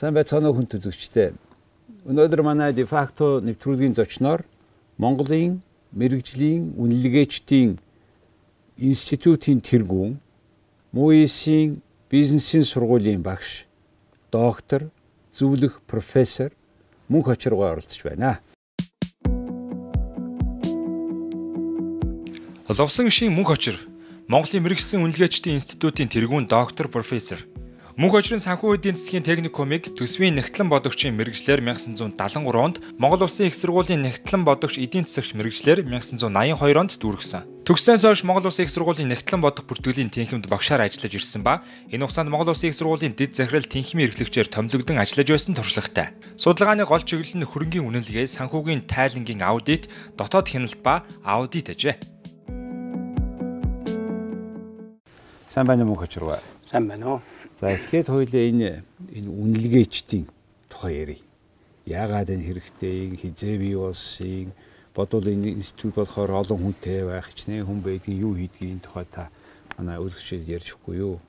Сайн байцгаана уу хүн төзөгчтэй. Өнөөдөр манай дефакто нэвтрүүлгийн зочноор Монголын мэрэгжлийн үнэлгээчдийн институтын тэргүүн МУИС-ийн бизнесийн сургуулийн багш доктор зөвлөх профессор мөнх очиргоо оролцож байна. Ловсон гişийн мөнх очир Монголын мэрэгжлийн үнэлгээчдийн институтын тэргүүн доктор профессор Мөнх очрын санхүү эдийн засгийн техникумыг төсвийн нэгтлэн бодогчийн мэрэгчлэр 1973 онд Монгол Улсын их сургуулийн нэгтлэн бодогч эдийн засагч мэрэгчлэр 1982 онд дүүргэсэн. Төгссөөс хойш Монгол Улсын их сургуулийн нэгтлэн бодох бүртгэлийн тэнхимд багшаар ажиллаж ирсэн ба энэ хугацаанд Монгол Улсын их сургуулийн дэд захирал тэнхимийн эрхлэгчээр томилогдсон ажиллаж байсан туршлагатай. Судалгааны гол чиглэл нь хөрөнгийн үнэлгээ, санхүүгийн тайлангийн аудит, дотоод хяналт ба аудит ажээ. Сайн байна уу мөнх очиргоо? Сайн байна уу? За эхлээд хоёлаа энэ энэ үнэлгээчдийн тухай ярив. Яагаад энэ хэрэгтэй, хизээ бий болсон, бодвол энэ институт болохоор олон хүнтэй байх, хичнээн хүн байдгийн юу хийдгийг тухай та манай үзэгчид ярьж өгөхгүй юу?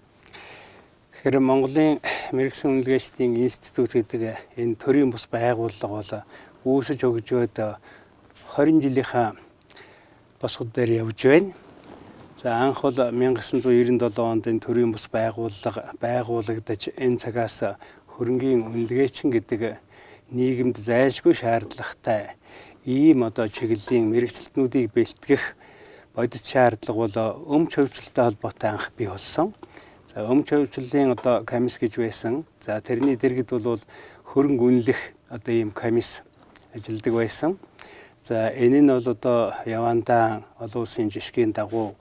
Тэгэхээр Монголын мэрэгсэн үнэлгээчдийн институт гэдэг энэ төрийн бус байгууллага бол үүсэж өгжөөд 20 жилийнхаа босгод дээр явж байна. За анх бол 1997 онд энэ төрийн бус байгууллага байгуулагдаж энэ цагаас хөрөнгийн үнэлгээчин гэдэг нийгэмд зайлшгүй шаардлагатай ийм одоо чиглэлийн мэрэгчлэтнүүдийг бэлтгэх бодит шаардлага бол өмч хөвчлөлтэй холбоотой анх бий болсон. За өмч хөвчлөлийн одоо комисс гэж байсан. За тэрний дэргэд бол хөрөнгө үнэлэх одоо ийм комисс ажилладаг байсан. За энэ нь бол одоо явандаа олон улсын жишгийн дагуу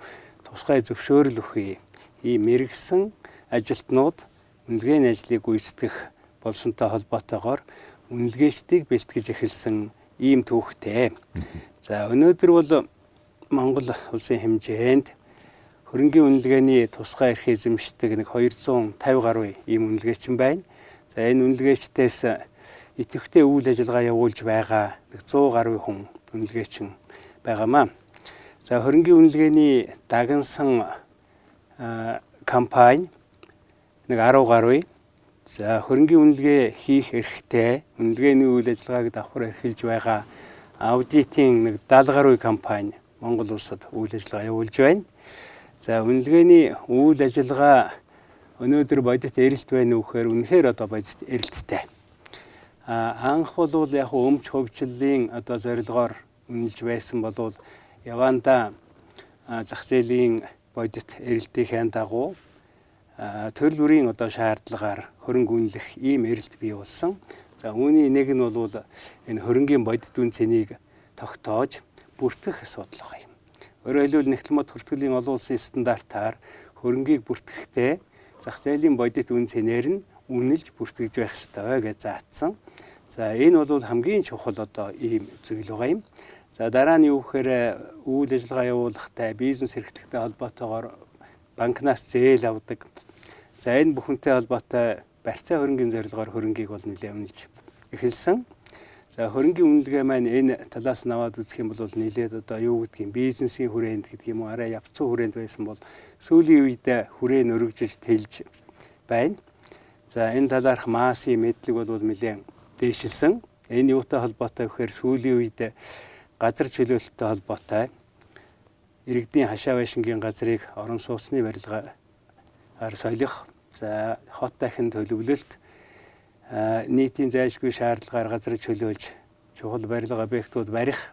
тусгай зөвшөөрөл өгье. Ийм мэрэгсэн ажилтнууд үнэлгээний ажлыг гүйцэтгэх болсонтой холбоотойгоор үнэлгээчдийг бэлтгэж эхэлсэн ийм түүхтэй. За өнөөдөр бол Монгол улсын хэмжээнд хөрөнгийн үнэлгээний тусгай эрх эзэмшдэг нэг 250 гаруй ийм үнэлгээчин байна. За энэ үнэлгээчдээс идэвхтэй үйл ажиллагаа явуулж байгаа нэг 100 гаруй хүн үнэлгээчин байгаамаа. За хөрөнгийн үнэлгээний дагнсан компани нэг 10 гаруй. За хөрөнгийн үнэлгээ хийх эрхтэй үнэлгээний үйл ажиллагааг давхар эрхэлж байгаа аудитын нэг 70 гаруй компани Монгол улсад үйл ажиллагаа явуулж байна. За үнэлгээний үйл ажиллагаа өнөөдөр бодит эрэлт байна уу гэхээр үнэхээр одоо бодит эрэлттэй. А анх бол яг өмч хөвчлөлийн одоо зорилгоор үнэлж байсан болвол яванда зах зээлийн бодит эрэлтийн дагуу төрөл бүрийн одоо шаардлагаар хөрөнгө үнэлэх ийм эрэлт бий болсон. За үүний нэг нь бол энэ хөрөнгийн бодит үн цэнийг тогтоож бүртгэх асуудал байна. Өөрөөр хэлбэл нэгтгэл мод хүртгэлийн олон улсын стандартаар хөрөнгийг бүртгэхдээ зах зээлийн бодит үн цэнээр нь үнэлж бүртгэж байх ёстой гэж заасан. За энэ бол хамгийн чухал одоо ийм зүйл байгаа юм. За дараа нь юу гэхээр үйл ажиллагаа явуулахдаа бизнес хэрэгтэйтэй холбоотойгоор банкнаас зээл авдаг. За энэ бүхэнтэй холбоотой барьцаа хөрөнгийн зорилгоор хөрөнгийг бол нэлээд үнэлж эхэлсэн. За хөрөнгийн үнэлгээ маань энэ талаас нь аваад үзэх юм бол нэлээд одоо юу гэдгийг бизнесийн хүрээнд гэдэг юм уу арай явцсан хүрээнд байсан бол сүүлийн үед хүрээн өргөжж тэлж байна. За энэ талаарх массын мэдлэг бол нэлээд дээшилсэн. Энэ юутай холбоотой вэхээр сүүлийн үед газар чөлөөлөлттэй холбоотой иргэдийн хашаа байшингийн газрыг орон сууцны барилгаар солих за хот дахин төлөвлөлт нийтийн зайлшгүй шаардлагаар газар чөлөөлж чухал барилга объектууд барих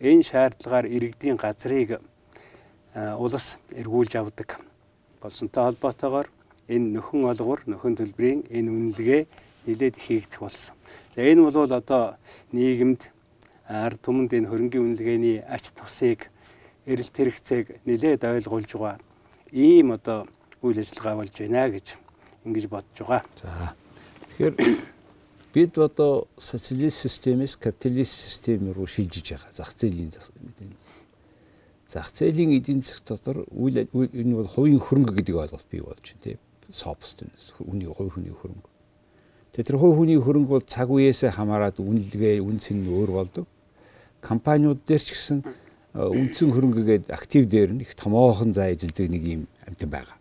энэ шаардлагаар иргэдийн газрыг улс эргүүлж авдаг болсонтой холбоотойгоор энэ нөхөн олгор нөхөн төлбөрийн энэ үнэлгээ нэлээд хийгдэх болсон. За энэ бол одоо нийгэмд ард түмэнд энэ хөрөнгийн үнэлгээний ач тусыг эрэлт хэрэгцээг нэлээд ойлгуулж байгаа ийм одоо үйл ажиллагаа болж байна гэж ингэж бодож байгаа. За. Тэгэхээр бид одоо социалист системээс капиталист систем руу шилжиж байгаа. Зах зээлийн зах зээлийн эдийн засаг дотор үйл энэ бол хувийн хөрөнгө гэдэг ойлголт бий болж байна тийм. Собст үний хувь хүний хөрөнгө. Тэгээ тэр хувь хүний хөрөнгө бол цаг үеэсээ хамаарат үнэлгээ, үн цэн нь өөр болдог компаниуд дээр ч гэсэн үндсэн хөрөнгөгээд актив дээр нь их томоохон зай эзэлдэг нэг юм амтан байгаа.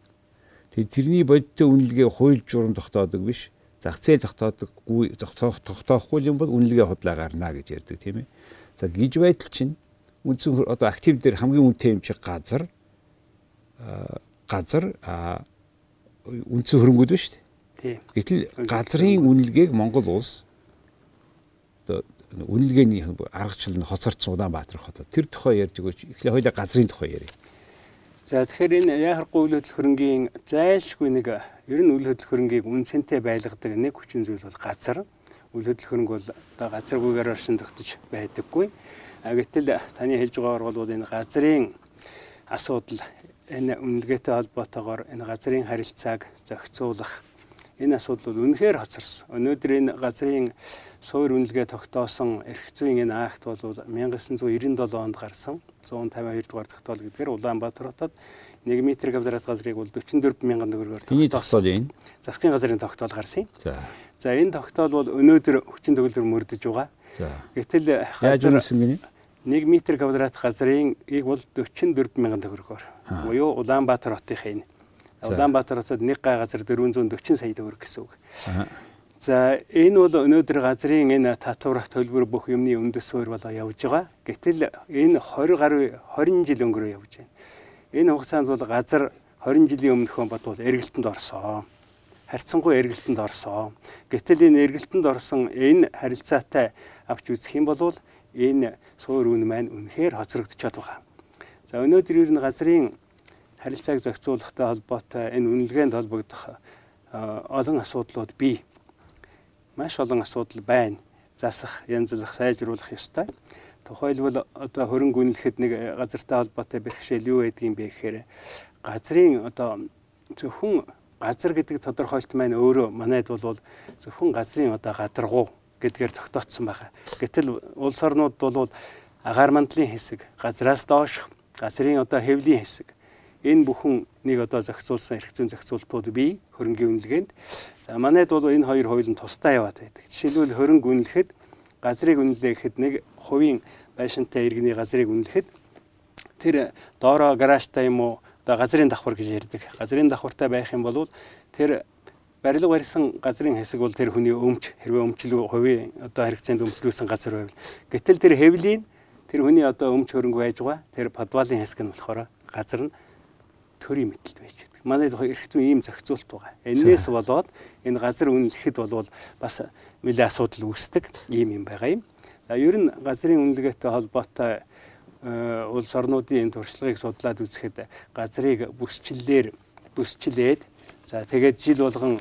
Тэгээд тэрний бодиттой үнэлгээ хууль журам тогтоодог биш. зах зээл тогтоодоггүй тогтоохгүй юм бол үнэлгээ худлаа гарна гэж ярьдаг тийм ээ. За гиж байтал чинь үндсэн одоо актив дээр хамгийн үнэтэй юм шиг газар газар үндсэн хөрөнгүүд ба шүү дээ. Тийм. Гэтэл газрын үнэлгээг Монгол улс үнэлгээний аргачлал нь хоцордсон Улаанбаатар хот. Тэр тухай ярьж өгөөч. Эхлээ хоёлаа газрын тухай ярив. За тэгэхээр энэ яхахгүй үйл хөдлөх хөрөнгийн зайлшгүй нэг ер нь үйл хөдлөх хөрөнгийг үнцэнтэй байлгадаг нэг хүчин зүйл бол газар. Үйл хөдлөх хөрөнгө бол одоо газаргүйгээр оршин тогтож байдаггүй. А гэтэл таны хэлж байгаагаар бол энэ газрын асуудал энэ үнэлгээтэй холбоотойгоор энэ газрын харилцааг зохицуулах энэ асуудал бол үнэхээр хоцорсон. Өнөөдөр энэ газрын суур үнэлгээ тогтоосон эрх зүйн энэ акт бол 1997 онд гарсан. 152 дугаар тогтоол гэдгээр Улаанбаатар хотод 1 м квадрат газрыг бол 44 мянган төгрөгөөр тогтоол энэ засгийн газрын тогтоол гарсан. За. За энэ тогтоол бол өнөөдөр хүчин төгөлдөр мөрдөж байгаа. За. Гэтэл яаж үүсгэн гинэ? 1 м квадрат газрын ийг бол 44 мянган төгрөгөөр. Буюу Улаанбаатар хотын энэ Улаанбаатар хотод нэг гай газар 440 сая төгрөг гэсэн үг. За энэ бол өнөөдөр газрын энэ татварах төлбөр бүх юмны үндэс суурь болоо явж байгаа. Гэтэл энэ 20 гаруй 20 жил өнгөрөө явж байна. Энэ хугацаанд бол газар 20 жилийн өмнөхөн бод бол эргэлтэнд орсон. Харьцангуй эргэлтэнд орсон. Гэтэл энэ эргэлтэнд орсон энэ харилцаатай авч үзэх юм бол энэ суур үн маань үнэхээр хоцрогдчиход байгаа. За өнөөдөр ер нь газрын харилцааг зохицуулахтай холбоотой энэ үнэлгээнд холбогдох олон асуудлууд бий. Маш олон асуудал байна. Засах, янзлах, сайжруулах ёстой. Тухайлбал одоо хөрөнгө үнэлэхэд нэг газартай холбоотой бэрхшээл юу байдгийг бэ гэхээр газрын одоо зөвхөн газар гэдэг тодорхойлт маань өөрөө манайд бол зөвхөн газрын одоо гадаргуу гэдгээр тогтоцсон байгаа. Гэтэл улс орнууд бол агаар мандлын хэсэг, газраас доош газрын одоо хэвлийн хэсэг энэ бүхэн нэг одоо зохицуулсан эрх зүйн зохицуултууд бий хөрөнгийн үнэлгээнд. За манайд бол энэ хоёр хууль нь тусдаа яваад байдаг. Жишээлбэл хөрөнгө үнэлэхэд газрыг үнэлээ гэхэд нэг хувийн байшинтай иргэний газрыг үнэлэхэд тэр доороо гаражтай юм уу одоо газрын давхар гэж ярьдаг. Газрын давхартай байх юм бол тэр барилга барьсан газрын хэсэг бол тэр хүний өмч хэрвээ өмчлөө хувийн одоо хэрэгцээнд өмчлүүлсэн газар байвал гэтэл тэр хэвлийн тэр хүний одоо өмч хөрөнгө байж байгаа тэр подвалын хэсэг нь болохоор газар нь төрийн мэдлэлд байж байдаг. Манай эрх зүйн ийм зохицуулт байгаа. Эннээс болоод энэ газар үнэлэхэд бол бас нэлээ асуудал үүсдэг ийм юм байгаа юм. За ер нь газрын үнэлгээтэй холбоотой э, улс орнуудын энэ туршлагыг судлаад үзэхэд газрыг бүсчлэлээр бүсчлээд за тэгээд жил болгон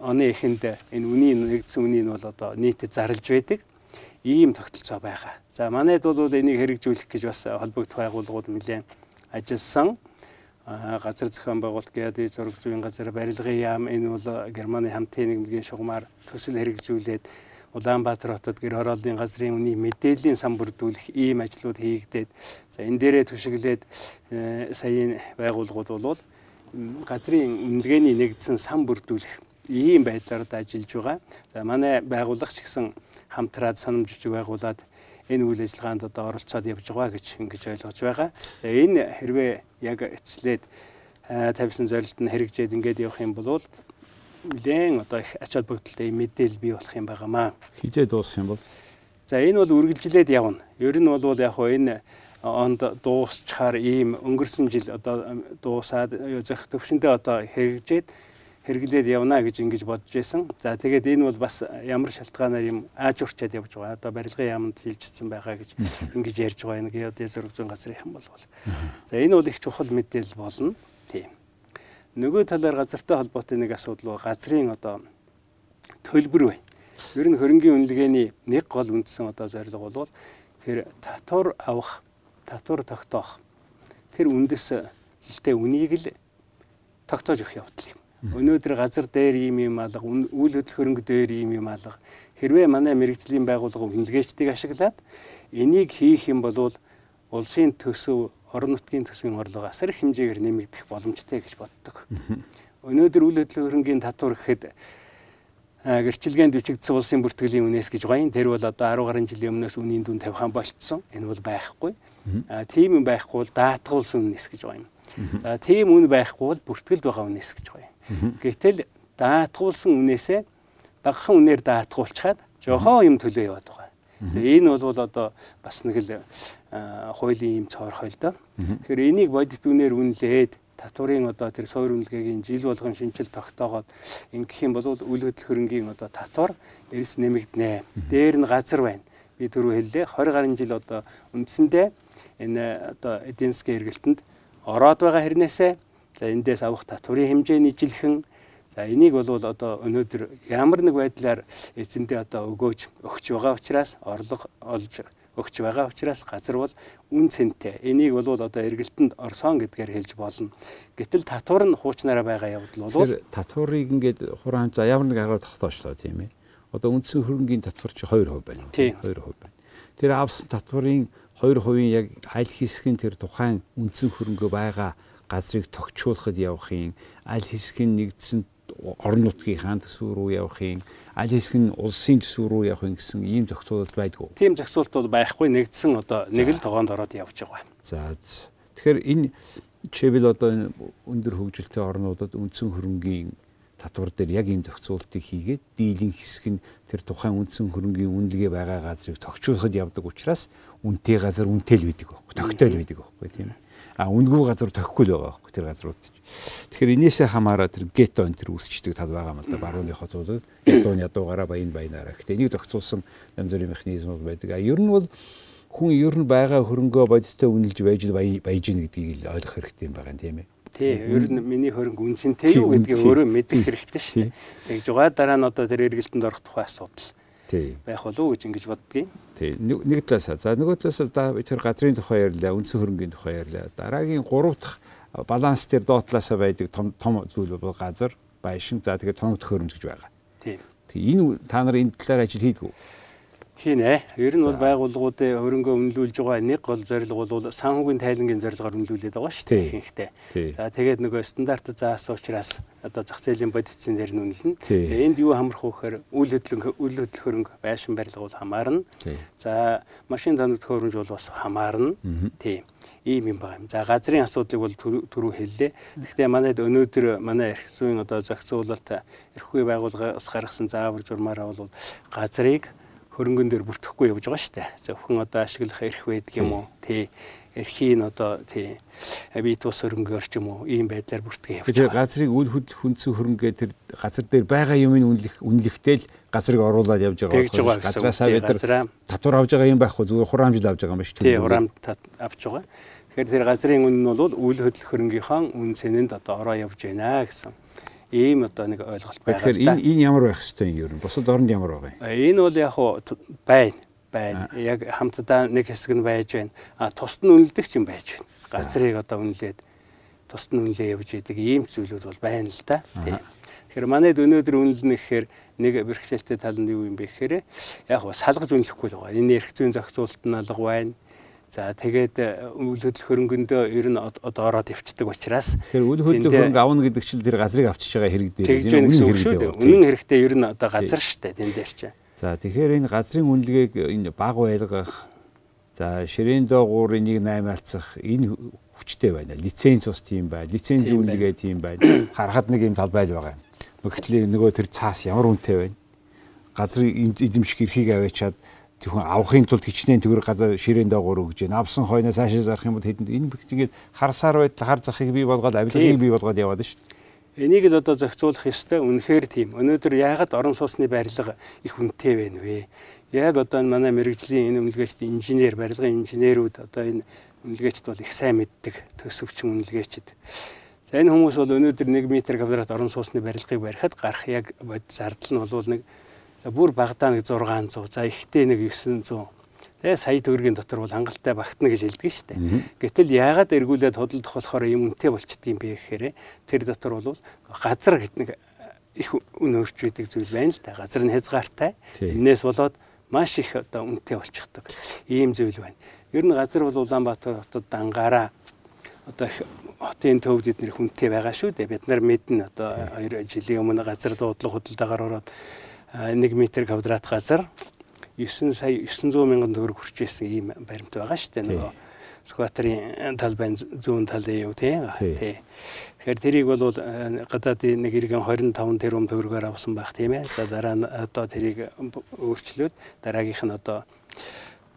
оны эхэнд энэ үнийн нэгдсэн үнийн бол одоо нийтэд зарлж байдаг ийм тогтолцоо байгаа. За манайд бол энийг хэрэгжүүлэх гэж бас холбогдох байгууллагууд нэлээд ажилласан газар зохион байгуулалт гэдэг зураг зүйн газар барилгын яам энэ бол Германы хамтын нэгдлийн шугамар төсөл хэрэгжүүлээд Улаанбаатар хотод гэр хорооллын газрын үний мэдээллийн сан бүрдүүлэх ийм ажлууд хийгдээд за энэ дээрээ түшиглээд э, саяын байгууллагууд бол газрын үнэлгээний нэгдсэн сан бүрдүүлэх ийм байдлаар ажиллаж байгаа. За манай байгууллага ч гэсэн хамтраад санамж бичиг байгуулад энэ үйл ажиллагаанд одоо оролцоод явж байгаа гэж ингэж ойлгож байгаа. За энэ хэрвээ яг эцлээд тавьсан зорилт нь хэрэгжээд ингээд явах юм бол нэлээд одоо их ач холбогдолтой мэдээлэл бий болох юм байгаамаа. Хизээ дуусах юм бол За энэ бол үргэлжлээд явна. Ер нь бол яг хоо энэ онд дуусчаар ийм өнгөрсөн жил одоо дуусаад зөх төвшөндөө одоо хэрэгжээд хэрэглээд явна гэж ингэж бодож байсан. За тэгээд энэ бол бас ямар шалтгаанаар юм ааж урчаад явж байгаа. Одоо барилгын яамд хилжсэн байгаа гэж ингэж ярьж байгаа. Нэг одоо зөрөг зүүн газрын бол. За энэ бол их чухал мэдээлэл болно. Тийм. Нөгөө талаар газартай холбоотой нэг асуудал бол газрын одоо төлбөр бай. Ер нь хөрөнгийн үнэлгээний нэг гол үндсэн одоо зорилго бол тэр татвар авах, татвар тогтоох тэр үндэс хилтэй үнийг л тогтоож өгөх явдал юм. Өнөөдөр газар дээр ийм юм алга, үйл хөдлөх хөрөнгө дээр ийм юм алга. Хэрвээ манай мэрэгжлийн байгууллага үнэлгээчдийг ашиглаад энийг хийх юм бол улсын төсөв, орон нутгийн төсвийн орлого асар их хэмжээгээр нэмэгдэх боломжтой гэж боддог. Өнөөдөр үйл хөдлөх хөрөнгийн татвар гэхэд гэрчилгээнд бичигдсэн улсын бүртгэлийн үнээс гэж гоё. Тэр бол одоо 10 гаруй жилийн өмнөөс үнийн дүн тавьхан болцсон. Энэ бол байхгүй. А тийм юм байхгүй бол даатгуулсан үнээс гэж гоё юм. За тийм үн байхгүй бол бүртгэлд байгаа үнээс гэж гоё. Гэтэл даатгуулсан үнээсээ дагхан үнээр даатгуулчаад жохон юм төлөө яваад байгаа. За энэ бол одоо бас нэг л хуулийн юм цоорхой л доо. Тэгэхээр энийг бодит үнээр үнэлээд татварын одоо тэр суур үнэлгээгийн жил болгон шинжил тогтоогоод ингэх юм бол үл хөдлөх хөрөнгийн одоо татвар эрс нэмэгдэнэ. Дээр нь газар байна. Би түрүү хэллээ 20 гаруй жил одоо үндсэндээ энэ одоо эдийн засгийн эргэлтэнд ороод байгаа хэрнээсээ за эндээс авах татварын хэмжээ нийжлэхэн За энийг бол одоо өнөөдөр ямар нэг байдлаар эзэндээ одоо өгөөж өгч байгаа учраас орлого олж өгч байгаа учраас газар бол үн цэнтэй. Энийг бол одоо эргэлтэнд орсон гэдгээр хэлж болно. Гэтэл татвар нь хуучнаараа байгаа явдал бол татварыг ингээд хураан за ямар нэг агаар тогтоочлоо тийм ээ. Одоо үндсэн хөрөнгийн татвар чи 2% байна. 2% байна. Тэр авсан татварын 2% яг аль хэсгийн тэр тухайн үндсэн хөрөнгө байгаа газрыг тогтчуулахад явахын аль хэсгийн нэгдсэн орон нутгийн хаан төсвөр рүү явахын аль хэсэг нь улсын төсвөр рүү явахын гэсэн ийм зохицуулалт байдгүй. Тийм зохицуулалт бол байхгүй. Нэгдсэн одоо нэг л тогоонд ороод явж байгаа. За тэгэхээр энэ жишээлбэл одоо энэ өндөр хөгжилтэй орнуудад үндсэн хөрөнгийн татвар дээр яг энэ зохицуултыг хийгээд дийлэн хэсэг нь тэр тухайн үндсэн хөрөнгийн үнэлгээ байгаа газрыг тогтчуулахад явдаг учраас үнэтэй газар үнэтэй л байдаг байхгүй тогтоол байдаг байхгүй тийм ээ а үндгүй газар тохихгүй л байгаа байхгүй тэр газрууд. Тэгэхээр энээсээ хамаараа тэр гетто энэ тэр үүсчдэг тал байгаа юм л да барууныхоо тулд ядуун ядуугаараа баян баянаараа. Гэтэ энийг зохицуулсан янз бүрийн механизмууд байдаг. А ер нь бол хүн ер нь байгаа хөрөнгөө бодиттой үнэлж байж баяж гин гэдгийг л ойлгох хэрэгтэй юм байгаа юм тийм ээ. Тий, ер нь миний хөрөнгө үнцэнтэй юу гэдгийг өөрөө мэдэх хэрэгтэй шүү дээ. Тэгж байгаа дараа нь одоо тэр эргэлтэнд орох тухай асуудал байх болов уу гэж ингэж боддгийн. Тий. Нэг талаасаа. За нөгөө талаасаа би тэр газрын тухай ярьлаа, үндсэн хөрөнгийн тухай ярьлаа. Дараагийн 3 дахь баланс дээр доотлаасаа байдаг том том зүйл бол газар, байшин, за тэгээд тоног төхөөрөмж гэж байгаа. Тийм. Тэг энэ та нар энэ талаар ажил хийдгүү хийнэ. Ер нь бол байгууллагуудын хөрөнгө үнэлүүлж байгаа нэг гол зорилго бол санхүүгийн тайлангийн зорилгоор үнэлүүлээд байгаа шүү дээ ихэнхдээ. За тэгээд нөгөө стандарт заасан учраас одоо зах зээлийн бодитцын дээр нь үнэлнэ. Тэгээд энд юу хамрах вэ гэхээр үйл хөдлөн үйл хөдлөх хөрөнгө байшин барилга бол хамаарна. За машин тоног төхөөрөмж бол бас хамаарна. Тийм ийм юм байна. За газрын асуудлыг бол түрүү хэллээ. Гэхдээ манайд өнөөдөр манай эрх зүйн одоо зохицуулалт эрхгүй байгууллагаас гаргасан заавар журмаараа бол газрыг хөрөнгөн дээр бүртгэхгүй явж байгаа шүү дээ. Зөвхөн одоо ашиглах эрх байдаг юм уу? Тий. Эрхийн одоо тий бие тус хөрөнгөөр ч юм уу ийм байдлаар бүртгээ явж байгаа. Газрыг үл хөдлөх хүнцэн хөрөнгөө тэр газар дээр байгаа юмыг үнэлэх үнэлэхтэй л газрыг оруулаад явж байгаа газраасаа бид нар татвар авж байгаа юм байхгүй зүгээр хураамжил авж байгаа юм биш үү? Тий, хураамж авч байгаа. Тэгэхээр тэр газрын үн нь бол үл хөдлөх хөрөнгийнхаа үн цэнэнд одоо ороо явж байна гэсэн ийм одоо нэг ойлголт байна. Тэгэхээр энэ энэ ямар байх хэвтэй юм ер нь? Бусад оронд ямар байгаа юм? Энэ бол яг хуу байна. Байна. Яг хамтдаа нэг хэсэг нь байж байна. А тусад нь үнэлдэг ч юм байж байна. Газрыг одоо үнэлээд тусад нь үнэлээ явж идэг ийм зүйлүүд бол байна л да. Тийм. Тэгэхээр манайд өнөөдөр үнэлнэ гэхээр нэг бэрхшээлтэй тал нь юу юм бэ гэхээр яг хуу салгаж үнэлэхгүй л байгаа. Энэ эрх зүйн зохицуулалт нь алга байна За тэгээд э, үйл хөдлөх хөрөнгөндөө ер нь одоо ороод явцдаг учраас тэгэхээр үйл хөдлөх хөрөнгө авна гэдэг чинь тэр газрыг авчиж байгаа хэрэг дээр юм үнэн хэрэгтэй. Үнэн хэрэгтэй ер нь одоо газар штэ тэн дээр чинь. За тэгэхээр энэ газрын үнэлгээг энэ баг байлгах за ширээн доогуур энийг наймаалцах энэ хүчтэй байна. Лиценз бас тийм байна. Лицензийн үнэлгээ тийм байна. Харахад нэг юм талбай байгаа юм. Гэхдээ нөгөө тэр цаас ямар үнэтэй байна. Газрын эзэмших эрхийг аваачаад зөвхөн авахын тулд хичнээн төгрөг газар ширээн доогуур өгж байна. Авсан хойноос цаашаа зарах юм бол хэдэнд энэ бигчгээд харсаар байтал хар захыг бий болгоод авилгыг бий болгоод яваад шүү дээ. Энийг л одоо зохицуулах ёстой. Үнэхээр тийм. Өнөөдөр яагаад орон сууцны барилга их үнэтэй байна вэ? Яг одоо манай мэрэгжлийн энэ үнэлгээчд инженер, барилгын инженерүүд одоо энэ үнэлгээчд бол их сайн мэддэг төсөвчин үнэлгээчд. За энэ хүмүүс бол өнөөдөр 1 м квадрат орон сууцны барилгыг барихад гарах яг зардал нь бол нэг За бүр багадаа нэг 600, за ихтэй нэг 900. Тэгээ сая төгрөгийн дотор бол хангалттай багтна гэж хэлдэг шүү дээ. Гэтэл яагаад эргүүлээд худалдах болохоор юм үнэтэй болчдөг юм бэ гэхээр тэр дотор бол газар гэтнэг их үн өрч байдаг зүйл байна л да. Газар нь хязгаартай. Энээс болоод маш их одоо үнэтэй болчихдог. Ийм зүйл байна. Ер нь газар бол Улаанбаатар хотод дангаараа одоо хотын төв зэднэр хүнтэй байгаа шүү дээ. Бид нар мэднэ одоо 2 жилийн өмнө газар дуудлага худалдаагаар ороод 1 м квадрат газар 9 сая 900 мянган төгрөг хүрчээсэн ийм баримт байгаа шүү дээ нөгөө Скватрын тал байна зүүн талын юу тий. Тий. Тэгэхээр тэрийг бол гадаадын нэг иргэн 25 тэрбум төгрөгөөр авсан байх тийм ээ. За дараа нь одоо тэрийг өөрчлөөд дараагийнх нь одоо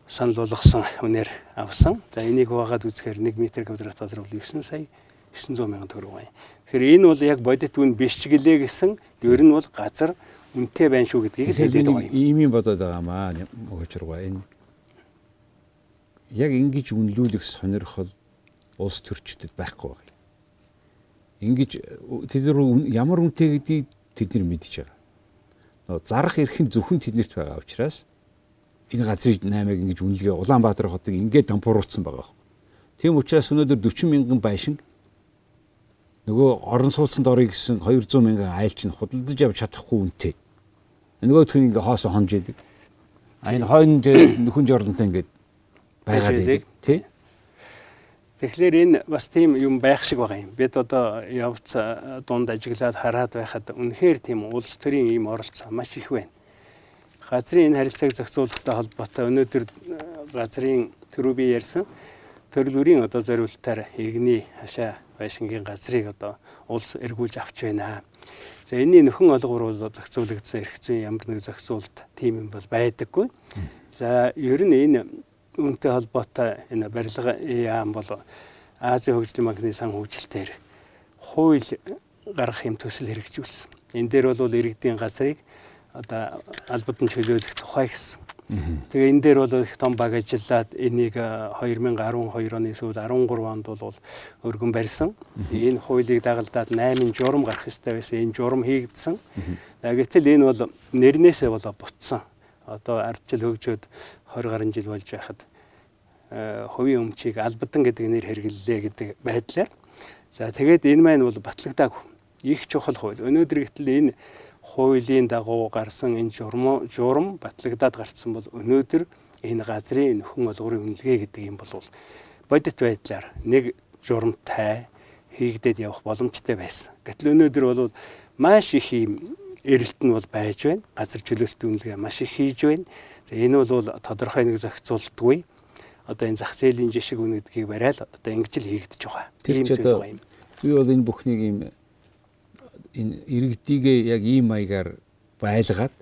санал болгосон үнээр авсан. За энийг хувагаад үзэхээр 1 м квадрат газар бол 9 сая 900 мянган төгрөг байна. Тэгэхээр энэ бол яг бодит үн биш ч гэлээ гэсэн ер нь бол газар үнэтэй байна шүү гэдгийг хэлээд байгаа юм. Ийм юм бодоод байгаамаа мөгөжргөө энэ яг ингэж үнэлүүлэх сонирхол улс төрчдөд байхгүй байгаа. Ингэж тэд нар ямар үнэтэй гэдгийг тэд нар мэдж байгаа. Нөө зарах эрхэн зөвхөн тэднэрт байгаа учраас энэ газрын 8-ыг ингэж үнэлгээ Улаанбаатар хотыг ингээд дампууруулсан байгаа. Тийм учраас өнөөдөр 40 мянган байшин нөгөө орон сууцанд орё гэсэн 200 мянган айлч нь худалдаж авч чадахгүй үнэтэй. Нөгөө хүн ингээ хоосо хонж идэг. А энэ хойно нөхөн жорлонтой ингээд байгаад идэг тий. Тэгэхээр энэ бас тийм юм байх шиг байгаа юм. Бид одоо явц дунд ажиглаад хараад байхад үнэхээр тийм улс төрийн ийм оролцоо маш их байна. Газрын энэ харилцааг зохицуулахтай холбоотой өнөөдөр газрын төрөө би ярьсан төрлөрийн одоо зориултаар иргэний хашаа байшингийн газрыг одоо улс эргүүлж авч байна. За энэний нөхөн олгор бол зохицуулагдсан эрх зүйн ямар нэг зохицуулт тийм юм бол байдаггүй. За ер нь энэ үүнтэй холбоотой энэ барилга яам бол Азийн хөгжлийн банкны сан хөгжилтээр хууль гаргах юм төсөл хэрэгжүүлсэн. Энэ дээр бол иргэдийн газрыг одоо албадан чөлөөлөх тухай гэсэн Тэгээ энэ дээр бол их том баг ажиллаад энийг 2012 оны сүүл 13 онд бол өргөн барьсан. Энэ хуулийг дагалдаад 8 журам гарах ёстой байсан. Энэ журам хийгдсэн. Гэтэл энэ бол нэрнээсээ болоо бутсан. Одоо ардчил хөгжөөд 20 гаруй жил болж байхад хувийн өмчийг албадан гэдэг нэр хэрэглэлээ гэдэг байдлаар. За тэгээд энэ маань бол батлагдаагүй. Их чухал хууль. Өнөөдөр гэтэл энэ хуулийн дагуу гарсан энэ журам журам батлагдаад гарцсан бол өнөөдөр энэ газрын нөхөн олгорын үнэлгээ гэдэг юм бол бодит байдлаар нэг журамтай хийгдээд явах боломжтой байсан. Гэтэл өнөөдөр бол маш их юм эрэлт нь бол байж байна. Газар чөлөөлтийн үнэлгээ маш их хийж байна. За энэ бол тодорхой нэг зохицуултгүй одоо энэ зах зээлийн жишг үнэ гэдгийг барайл одоо ингэж л хийгдэж байгаа. Зүйл байгаа юм. Би бол энэ бүхнийг юм энэ иргэдийгээ яг ийм маягаар байлгаад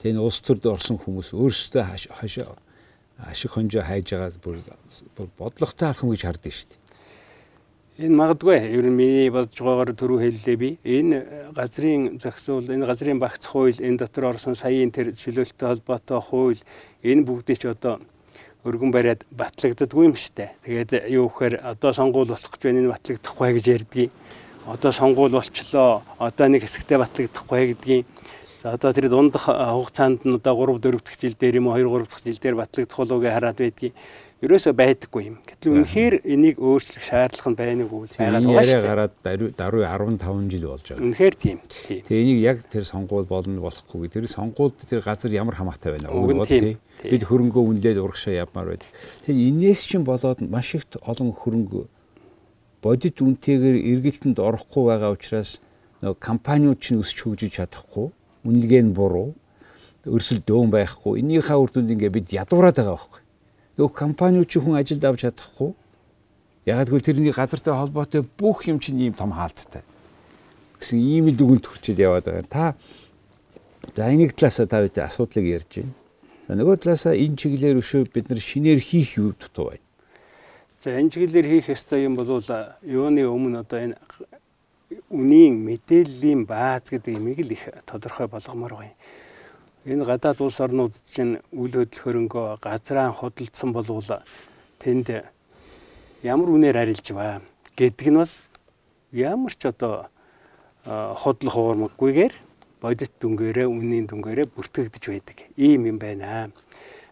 тэн улс төрд орсон хүмүүс өөрсдөө хашаа ашиг хонжоо хайж байгаа бүр бодлоготой алхам гэж хардсан шүү дээ. Энэ магадгүй ер нь миний бодож байгаагаар түрүү хэллээ би. Энэ газрын зохицуул, энэ газрын багц хууль, энэ дотор орсон саяын тэр чөлөөлтөй холбоотой хууль энэ бүгдийг ч одоо өргөн бариад батлагддаггүй юм штэ. Тэгээд юу гэхээр одоо сонгуул болох гэж байна энэ батлагдахгүй гэж ярьдгийг одоо сонгуул болчлоо одоо нэг хэсэгтээ батлагдахгүй гэдгийг за одоо тэр дунд хугацаанд нь одоо 3 4 дахь жил дээр юм уу 2 3 дахь жил дээр батлагдах болов гэж хараад байдгийг ерөөсөө байдаггүй юм. Гэтэл үнэхээр энийг өөрчлөх шаардлага нь байна уу байгаад байгаа шүү дээ. гараад даруй 15 жил болж байгаа. Үнэхээр тийм. Тэгээ энийг яг тэр сонгуул болно болохгүй. Тэр сонгуульд тэр газар ямар хамаатай байна уу тий. Бид хөрөнгөө үнэлээд урагшаа явмаар байдаг. Тэгээ энэс чинь болоод маш их олон хөрөнгө бодит үнэтэйгээр эргэлтэнд орохгүй байгаа учраас нөгөө компаниуд чинь өсч хөгжиж чадахгүй үнэлгээ нь буруу өрсөл дөөн байхгүй энийхээ үр дүнд ингээ бид ядуураад байгаа байхгүй нөгөө компаниуд чинь хүн ажилд авч чадахгүй. Ягаад гэвэл тэрний газартай холбоотой бүх юм чинь ийм том хаалттай. Гэсэн ийм л дүгнэлт хүрчээд яваад байгаа. Та за энийг талаасаа та бүдэ асуудлыг ярьж байна. Нөгөө талаасаа энэ чиглэлээр өшөө бид нар шинээр хийх юу дутуу байна За энэ чиглэлээр хийх ёстой юм бол юуны өмнө одоо энэ үнийн мэдээллийн бааз гэдэг имийг л их тодорхой болгомоор байна. Энэ гадаад улс орнууд чинь үйл хөдлөх хөрөнгөө газраа худалдсан болвол тэнд ямар үнээр арилж ба гэдэг нь бол ямар ч одоо худлах уурмаггүйгээр бодит дүнгээрээ үнийн дүнгээрээ бүртгэгдэж байдаг. Ийм юм байна.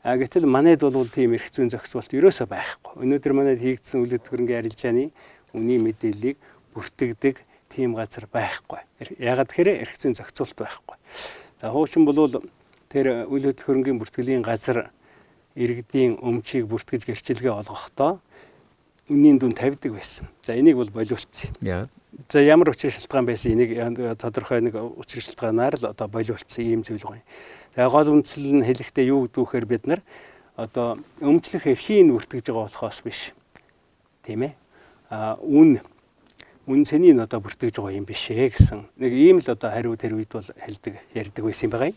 А гэтэл манайд бол тийм эрх зүйн зохицуулт ерөөсөө байхгүй. Өнөөдөр манайд хийгдсэн үйл хөдлөнгийн арилжааны үнийн мэдээллийг бүртгэдэг тийм газар байхгүй. Ягаад гэхээр эрх зүйн зохицуулт байхгүй. За хуучин бол тэр үйл хөдлөнгийн бүртгэлийн газар иргэдийн өмчийг бүртгэж гэрчилгээ олгохдоо үнийн дүн тавьдаг байсан. За энийг бол болиулцсан. Яа. За ямар учир шалтгаан байсан энийг тодорхой нэг учир шалтгаанаар л одоо болиулцсан ийм зүйл гоё. Тэгээ гол үндсэл нь хэлэхдээ юу гэдэг вэхээр бид нар одоо өмчлөх эрхийг бүртгэж байгаа болохоос биш. Тийм ээ. А үн үн цэнийг одоо бүртгэж байгаа юм биш ээ гэсэн нэг ийм л одоо хариу тэр үед бол хэлдэг ярьдаг байсан юм байгаа.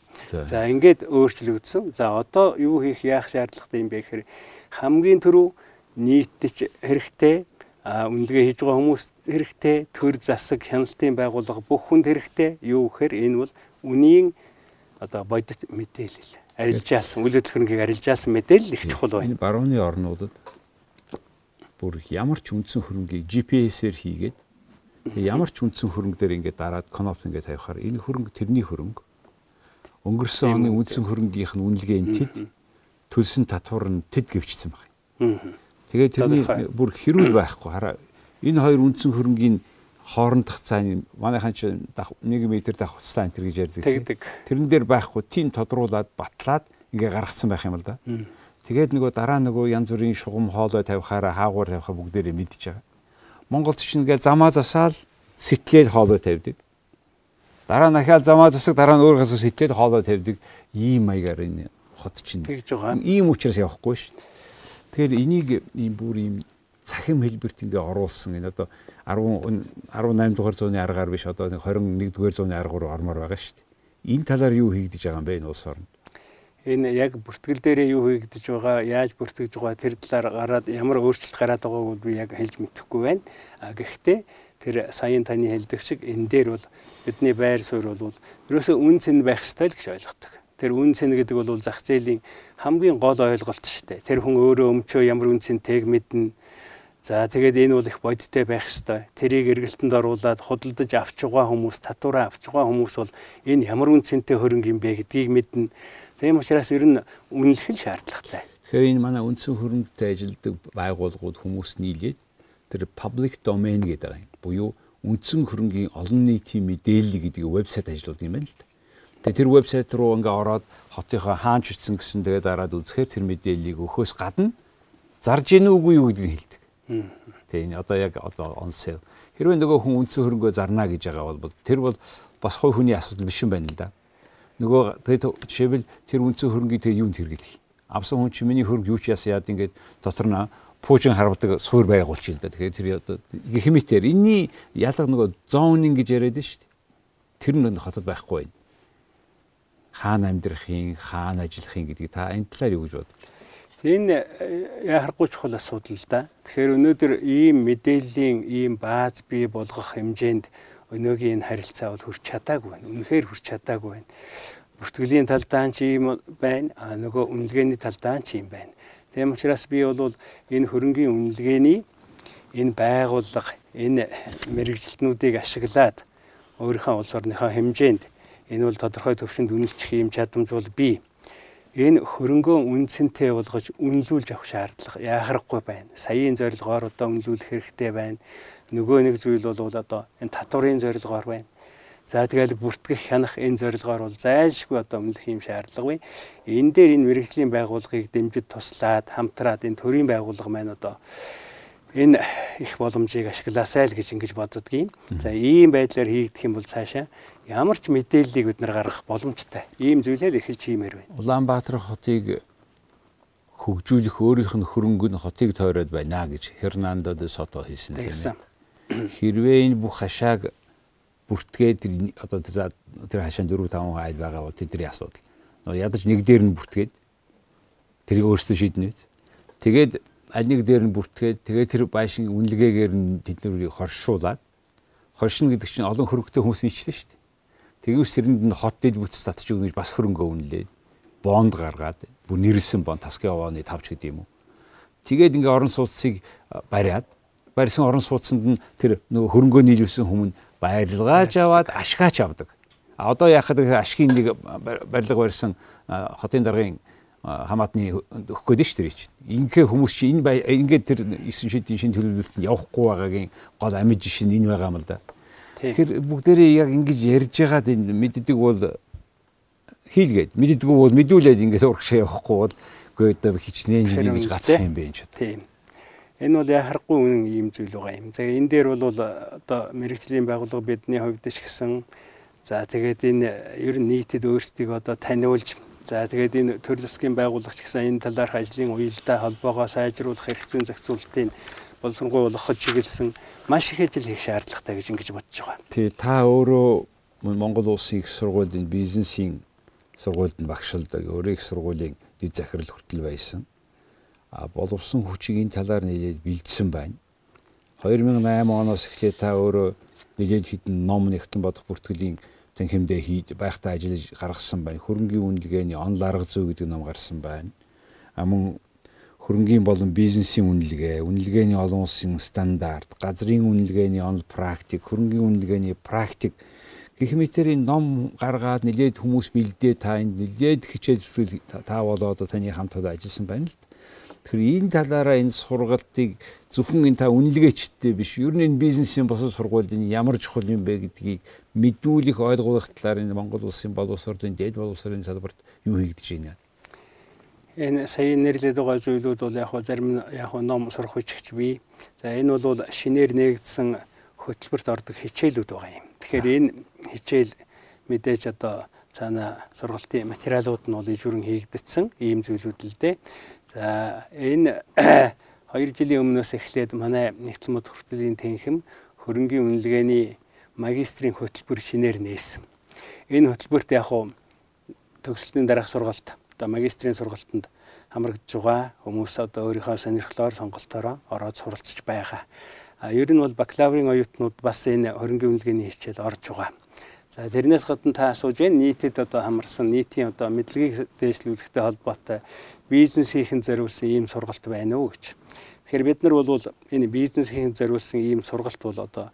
За ингээд өөрчлөгдсөн. За одоо юу хийх яах шаардлагатай юм бэ гэхээр хамгийн түрүү нийтдэж хэрэгтэй үнэлгээ хийж байгаа хүмүүс хэрэгтэй төр засаг хяналтын байгууллага бүх хүнд хэрэгтэй юу гэхээр энэ бол үнийн одоо бодит мэдээлэл. Арилжаасан үйл хөдлөлтийг арилжаасан мэдээлэл их чухал байна. Энэ барууны орнуудад бүр ямар ч үндсэн хөрөнгийг GPS-ээр хийгээд ямар ч үндсэн хөрөнгө дээр ингээд дараад коноп ингээд тавихаар энэ хөрөнгө тэрний хөрөнгө өнгөрсөн оны үндсэн хөрөнгийнх нь үнэлгээ нь тэд төлсөн татвар нь тэд гэвчсэн байна. Тэгээд тэрний бүр хэрүүл байхгүй. Хараа энэ хоёр үндсэн хөрөнгийн хоорондох цааны манайхан чи 1 м дах хуцлаа энэ гэж ярьдаг. Тэрэн дээр байхгүй тийм тодруулаад батлаад ингээ гаргацсан байх юм л да. Тэгээд нөгөө дараа нөгөө янз бүрийн шугам хоолой тавихаараа хаагуур тавихаа бүгдээрээ мэдчихэж байгаа. Монголд ч ингээ замаа засаал сэтгээд хоолой тавьдаг. Дараа нь ахаал замаа засаг дараа нь өөр газар сэтгээд хоолой тавьдаг. Ийм маягаар энэ хот чинь. Тэгж байгаа. Ийм учраас явахгүй шүү. Тэгэхээр энийг ийм бүр ийм цахим хэлбэрт ингээ оруулсан энэ одоо 10 18 дугаар зууны аргаар биш одоо 21 дугаар зууны аргаар ормоор байгаа шүү дээ. Энэ талаар юу хийгдэж байгаа юм бэ энэ улс орнд? Энэ яг бүртгэл дээрээ юу хийгдэж байгаа, яаж бүртгэж байгаа тэр талаар гараад ямар өөрчлөлт гараад байгааг би яг хэлж мэдэхгүй байна. А гэхдээ тэр саяын таны хэлдэг шиг энэ дээр бол бидний байр суурь бол ерөөсөө үн цэн байх ёстой л гэж ойлгодог. Тэр үн цэн гэдэг бол зах зээлийн хамгийн гол ойлголт шүү дээ. Тэр хүн өөрөө өмчөө ямар үн цэнтэйг мэднэ За тэгээд энэ бол их бодиттой байх ёстой. Тэрийг эргэлтэнд оруулаад худалдаж авч байгаа хүмүүс, татвараа авч байгаа хүмүүс бол энэ ямар үнцэнтэй хөрөнгө юм бэ гэдгийг мэднэ. Тийм учраас ер нь үнэлэх нь шаардлагатай. Тэгэхээр энэ манай үндсэн хөрөнгөтэй ажилдаг байгууллагууд хүмүүс нийлээд тэр public domain гэдэг юм. Буюу үндсэн хөрөнгийн олон нийтийн мэдээлэл гэдэг вебсайт ажилладаг юм байна л да. Тэгээ тэр вебсайт руу ингээ ороод хотынхоо хаанч утсан гэсэн тэгээд дараад үзэхээр тэр мэдээллийг өгөхөөс гадна зарж гинэ үгүй юу гэдгийг хэлдэг. Тэгээ энэ одоо яг одоо on sale. Хэрвээ нөгөө хүн үндсэн хөрөнгөө зарна гэж байгаа бол тэр бол бас хой хүний асуудал биш юм байна л да. Нөгөө тэгээд жишээлбэл тэр үндсэн хөрөнгийг тэгээ юунд хэрэглэх. Авсан хүн чи миний хөрөнгө юу ч яасан яад ингээд дотор нь пуужин харвдаг суур байгуулчих л да. Тэгэхээр тэр одоо гихмитээр энэний ялга нөгөө зонинг гэж яриад шүү дээ. Тэр нь хотод байхгүй байна. Хаана амьдрахын, хаана ажиллахын гэдгийг та энэ талаар юу гэж боддог? Энэ э, яхахгүй чухал асуудал л да. Тэгэхээр өнөөдөр ийм мэдээллийн ийм бааз бий болгох хэмжээнд өнөөгийн энэ харилцаа бол хүрч чадаагүй байна. Үнэхээр хүрч чадаагүй байна. Бүртгэлийн талдаа ч ийм байна. А нөгөө үнэлгээний талдаа ч ийм байна. Тийм учраас би бол энэ хөрөнгийн үнэлгээний энэ байгууллага энэ мэрэгжилтнүүдийг ашиглаад өөрийнхөө улс орныхоо хэмжээнд энэ бол тодорхой төвшөнд үнэлчих юм чадамж бол бий энэ хөрөнгөө үнцэнтэй болгож үнэлүүлж авах шаардлага яхахгүй байна. Саяын зорилгоор одоо үнэлүүлэх хэрэгтэй байна. Нөгөө нэг зүйл бол одоо энэ татварын зорилгоор байна. За тэгэл бүртгэх хянах энэ зорилгоор бол зайлшгүй одоо үнэлэх юм шаардлага бий. Энэ дээр энэ мэрэгжлийн байгууллагыг дэмжиж туслаад хамтраад энэ төрийн байгууллага маань одоо энэ их боломжийг ашиглаасай л гэж ингэж боддгийн. За ийм байдлаар хийгдэх юм бол цаашаа ямар ч мэдээллийг бид нар гаргах боломжтой. Ийм зүйлээр эхэлж хиймээр байна. Улаанбаатар хотыг хөгжүүлэх өөрийнх нь хөрөнгө нь хотыг тойроод байна гэж Хернандо де Сото хэлсэн тийм ээ. Хэрвээ энэ бүх хашааг бүртгээд одоо тэр хашаанд 4 5 айл байгаа бол тэдний асуудал. Нөгөө ядаж нэг дээр нь бүртгээд тэрийг өөрсдөө шийднэ. Тэгээд аль нэг дээр нь бүртгээд тэгээд тэр байшин үнэлгээгээр нь тэднийг хоршуулад хоршин гэдэг чинь олон хөрөнгөтэй хүмүүс нийчлээ шүү дээ. Тэгвс тэрэнд нь хот дэд бүтц татчих гэж бас хөрөнгө үнэлээд бонд гаргаад бүр нэрлсэн бонд тасгийн овооны тавч гэдэг юм уу. Тэгээд ингээ орон сууцыг бариад барьсан орон сууцанд нь тэр нөгөө хөрөнгөө нийлүүлсэн хүмүүс барилгааж аваад ашгаач авдаг. А одоо яхад ашгийн нэг барилга барьсан хотын даргын хамаатны өгөх гээд шүү дээ чинь. Ингээ хүмүүс чи энэ ингээд тэр 9 шидийн шин төлөвлөлтөнд явахгүй байгаагийн гол амиж нь энэ байгаа юм л да. Тэгэхээр бүгдээрээ яг ингэж ярьж байгаад энэ мэддэг бол хийлгээд мэддэггүй бол мэдүүлээд ингэж урагшаа явахгүй бол үгүй одоо хичнээн жил гэж гацх юм бэ энэ ч. Тийм. Энэ бол яхахгүй үнэн ийм зүйл байгаа юм. За энэ дээр бол одоо мэрэгжлийн байгууллага бидний хувьд ч гэсэн за тэгээд энэ ер нь нийтэд өөрсдийг одоо таниулж За тэгээд энэ төр засгийн байгууллагч гэсэн энэ талаарх ажлын уялдаа холбоогоо сайжруулах эрх зүйн зохицуултын боловсронгуй болгоход чиглэсэн маш их ажил хийх шаардлагатай гэж ингэж бодож байгаа. Тий та өөрөө Монгол улсын их сургуулийн бизнесийн сургуульд нь багшилдаг, өөрөө их сургуулийн дэд захирал хүртэл байсан. А боловсон хүчийг энэ талаар нэлээд бэлдсэн байна. 2008 оноос эхлээд та өөрөө нэлээд хідэн ном нэгтлэн бодох бүртгэлийн танхимдээ хийж байхдаа ажиллаж гаргасан байна. Хөрөнгөний үнэлгээний он ларга зүй гэдэг ном гарсан байна. А мөн хөрөнгөний болон бизнесийн үнэлгээ, үнэлгээний олон улсын стандарт, газрын үнэлгээний онл практик, хөрөнгөний үнэлгээний практик гэх мэтэрийн ном гаргаад нэлээд хүмүүс бэлдээ та энд нэлээд хичээл зүтгэл та болоод таны хамтдаа ажилласан байна л. Тэгэхээр энэ талаараа энэ сургалтыг зөвхөн энэ та үнэлгээчтэй биш ер нь энэ бизнесийн босод сургуулийн ямар чухал юм бэ гэдгийг мэдүүлэх ойлгох талаар энэ Монгол улсын боловсролын дэд боловсролын салбарт юу хийгдэж байна? Энэ сая нэрлээд байгаа зүйлүүд бол яг зарим яг ном сурах хүчгч бий. За энэ бол шинээр нээгдсэн хөтөлбөрт ордог хичээлүүд байгаа юм. Тэгэхээр энэ хичээл мэдээж одоо цаана сургалтын материалууд нь бол ижүүрэн хийгдсэн ийм зүйлүүд л дээ. За энэ 2 жилийн өмнөөс эхлээд манай нэгтлэн мод хүртэлийн тэнхим хөрөнгийн үнэлгээний магистрийн хөтөлбөр шинээр нээсэн. Энэ хөтөлбөрт яг уу төгсөлтийн дараах сургалт одоо магистрийн сургалтанд хамрагдж байгаа хүмүүс одоо өөрийнхөө сонирхлоор сонголтоороо ороод суралцж байгаа. А ер нь бол бакалаврын оюутнууд бас энэ хөрөнгөний үнэлгээний хичээл орж байгаа. За тэрнээс гадна та асууж байна нийтэд одоо хамарсан нийтийн одоо мэдлэгийг дээшлүүлэхтэй холбоотой бизнесийн зориулсан ийм сургалт байна уу гэж. Тэгэхээр бид нар бол энэ бизнесийн зориулсан ийм сургалт бол одоо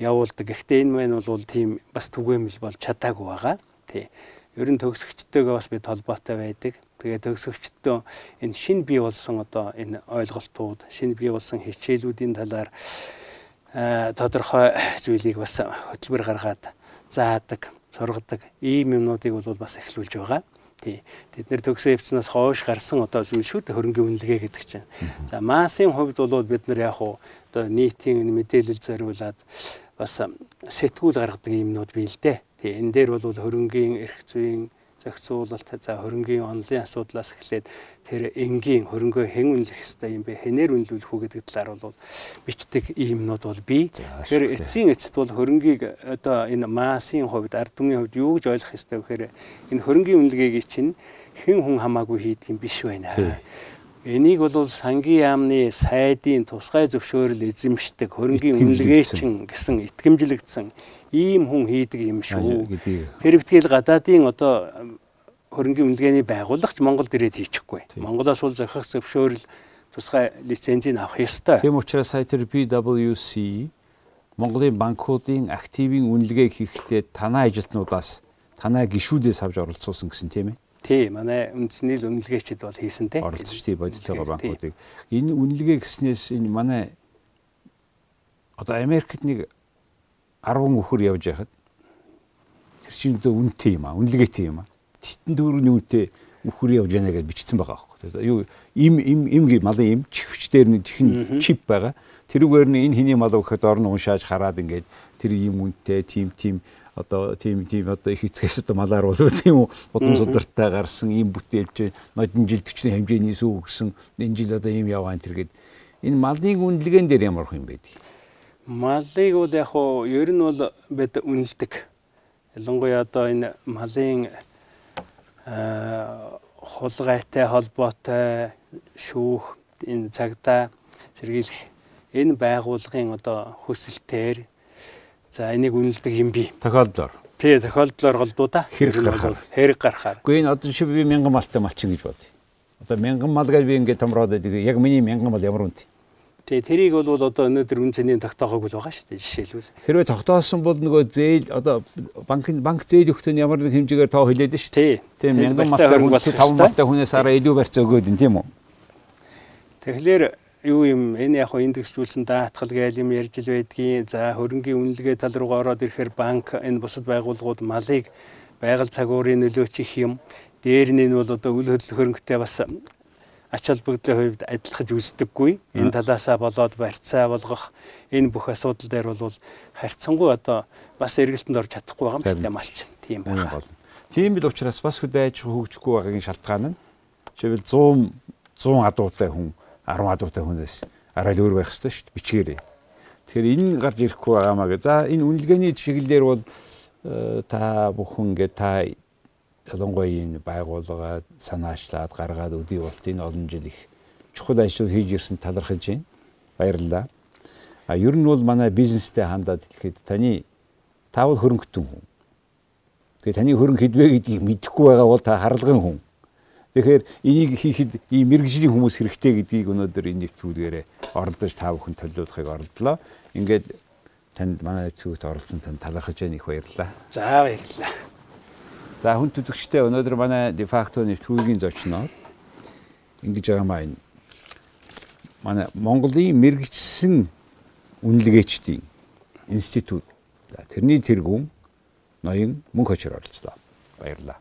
явуулдаг. Гэхдээ энэ маань бол тийм бас түгээмэл болж чадаагүй байгаа. Тий. Ер нь төгсөгчдөйгөө бас бид холбоотой байдаг. Тэгээ төгсөгчдөө энэ шин бий болсон одоо энэ ойлголтууд, шин бий болсон хичээлүүдийн талаар тодорхой зүйлийг бас хөтөлбөр гаргаад заадаг, сургадаг ийм юмнуудыг бол бас эхлүүлж байгаа. Тий. Тэд нэр төгсөө явцнаас хойш гарсан одоо зүйл шүү дээ хөрөнгөний үнэлгээ гэдэг чинь. За массын хувьд бол бид нар яг уу одоо нийтийн мэдээлэл зориулаад бас сэтгүүл гаргадаг юмнууд бий л дээ. Тэгээ энэ дээр бол хөрөнгөний эрх зүйн зохицуулалт за хөрөнгөний онлын асуудлаас эхлээд тэр энгийн хөрөнгөө хэн үнэлэх ёстой юм бэ хэнээр үнэлүүлэх үү гэдэг талаар бол бичдэг иймнүүд бол бий. Тэгэхээр эцсийн эцэст бол хөрөнгийг одоо энэ массын хувьд ард түмний хувьд юу гэж ойлгох ёстой вэ гэхээр энэ хөрөнгөний үнэлгээг чинь хэн хүн хамаагүй хийдэг юм биш байна. Энийг бол сангийн яамны сайдын тусгай зөвшөөрөл эзэмшдэг хөрөнгөний үнэлгээчин гэсэн итгэмжлэгдсэн ийм хүн хийдэг юм шүү. Тэр битгийл гадаадын одоо хөрөнгөний үнэлгээний байгуулагч Монголд ирээд хийчихгүй. Монголоос бол зохих зөвшөөрөл тусгай лицензийг авах ёстой. Тийм учраас сая тэр PwC Монголын банкуудын активын үнэлгээ хийхдээ танай ажилтнуудаас танай гишүүдээс авч оролцуулсан гэсэн тийм ээ. Тий, манай үндэсний л үнэлгээчд бол хийсэн те. Оролцож тий бодит байгаа банкуудыг. Энэ үнэлгээ гэснээс энэ манай одоо Америкт нэг 10 өхөр явж байхад тэр чинь одоо үнэтэй юм аа, үнэлгээтэй юм аа. Титэн дөрөвний үнэтэй өхөр явж яана гэж бичсэн байгаа байхгүй. Юу им им им гэ малын им чихвч дээр нэг чихэн чип байгаа. Тэрүүгээр нь энэ хэний мал өгөхөд орно уншааж хараад ингээд тэр юм үнэтэй тим тим одоо тийм тийм одоо их эцгээс одоо малаар бол тийм удам судартай гарсан ийм бүтээлч нодон жил төчний хэмжээний сүү өгсөн энэ жил одоо ийм яваа энэ төргээд энэ малын үнэлгээн дээр ямар их юм бэ? Малыг бол яг хуу ер нь бол бид үнэлдэг. Ялангуяа одоо энэ малын хулгайтай холбоотой шүүх энэ цагдаа сэргийлэх энэ байгууллагын одоо хүсэлтээр За энийг үнэлдэг юм би. Тохиолдлоор. Тий, тохиолдлоор голдуу та. Хэрэг гарахаар. Хэрэг гарахаар. Гэхдээ энэ одоо жишээ би мянган малтай малчин гэж бодъё. Одоо мянган мал гэж би ингээд томроод байдаг. Яг миний мянган мал ямар үнэтэй. Тэгээ тэрийг бол одоо өнөөдөр үн цэнийн тогтоогоогүй л байгаа шүү дээ жишээлбэл. Хэрвээ тогтоосон бол нөгөө зээл одоо банк банк зээл өгтөн ямар нэг хэмжээгээр тоо хэлээд шүү. Тий. Тийм мянган малтай хүн 5 малтай хүнээс араа илүү барьц өгөөд юм тийм үү? Тэгэхээр юу юм энэ яг индексжүүлсэн даатгал гээл юм ярьж л байдгийн. За хөрөнгийн үнэлгээ тал руугаа ороод ирэхээр банк энэ бусад байгууллагууд малыг байгаль цагуурын нөлөөч их юм. Дээр нь энэ бол одоо үл хөдлөх хөрөнгөтэй бас ач холбогдлын хувьд адилхаж үздэггүй. Энэ талаасаа болоод барьцаа болгох энэ бүх асуудал дээр бол харьцангуй одоо бас эргэлтэнд орж чадахгүй байгаа юм шиг малч. Тийм байна. Тийм л учраас бас хөдөө аж ахуй хөгжихгүй байгаагийн шалтгаан нь жишээл 100 100 адуутай хүн 10 адуутай хүнээс арай л өөр байх ёстой шүү дээ бичгээрээ. Тэгэхээр энэ гарч ирэхгүй байгаамаа гэ. За энэ үнэлгээний чиглэлээр бол э, та бүхэн ингээд та ялангуяа энэ байгууллага санаачлаад гаргаад өдий болт энэ олон жил их чухал ажил хийж ирсэн талархаж байна. Баярлалаа. А ер нь бол манай бизнестэй хандаад хэлэхэд таны таавал хөрөнгөтөн хүн Тэгээ таны хөрөнгө хэдвэ гэдгийг мэдэхгүй байгаа бол та харалган хүн. Тэгэхээр энийг хийхэд ийм мэрэгжлийн хүмүүс хэрэгтэй гэдгийг өнөөдөр энэ нэвтрүүлгээрээ оролдож та бүхэн төлөвлөхийг оролдлоо. Ингээд танд манай нэвтрүүлэгт оролцсон танд талархаж байна их баярлалаа. За баярлалаа. За хүн түзэгчтэй өнөөдөр манай дефакто нэвтрүүлгийн зочноор ингэж байгаа маа энэ манай Монголын мэрэгчсэн үнэлгээчдийн институт. За тэрний тэргүүн ноён мөнх очир оролцлоо. Баярлалаа.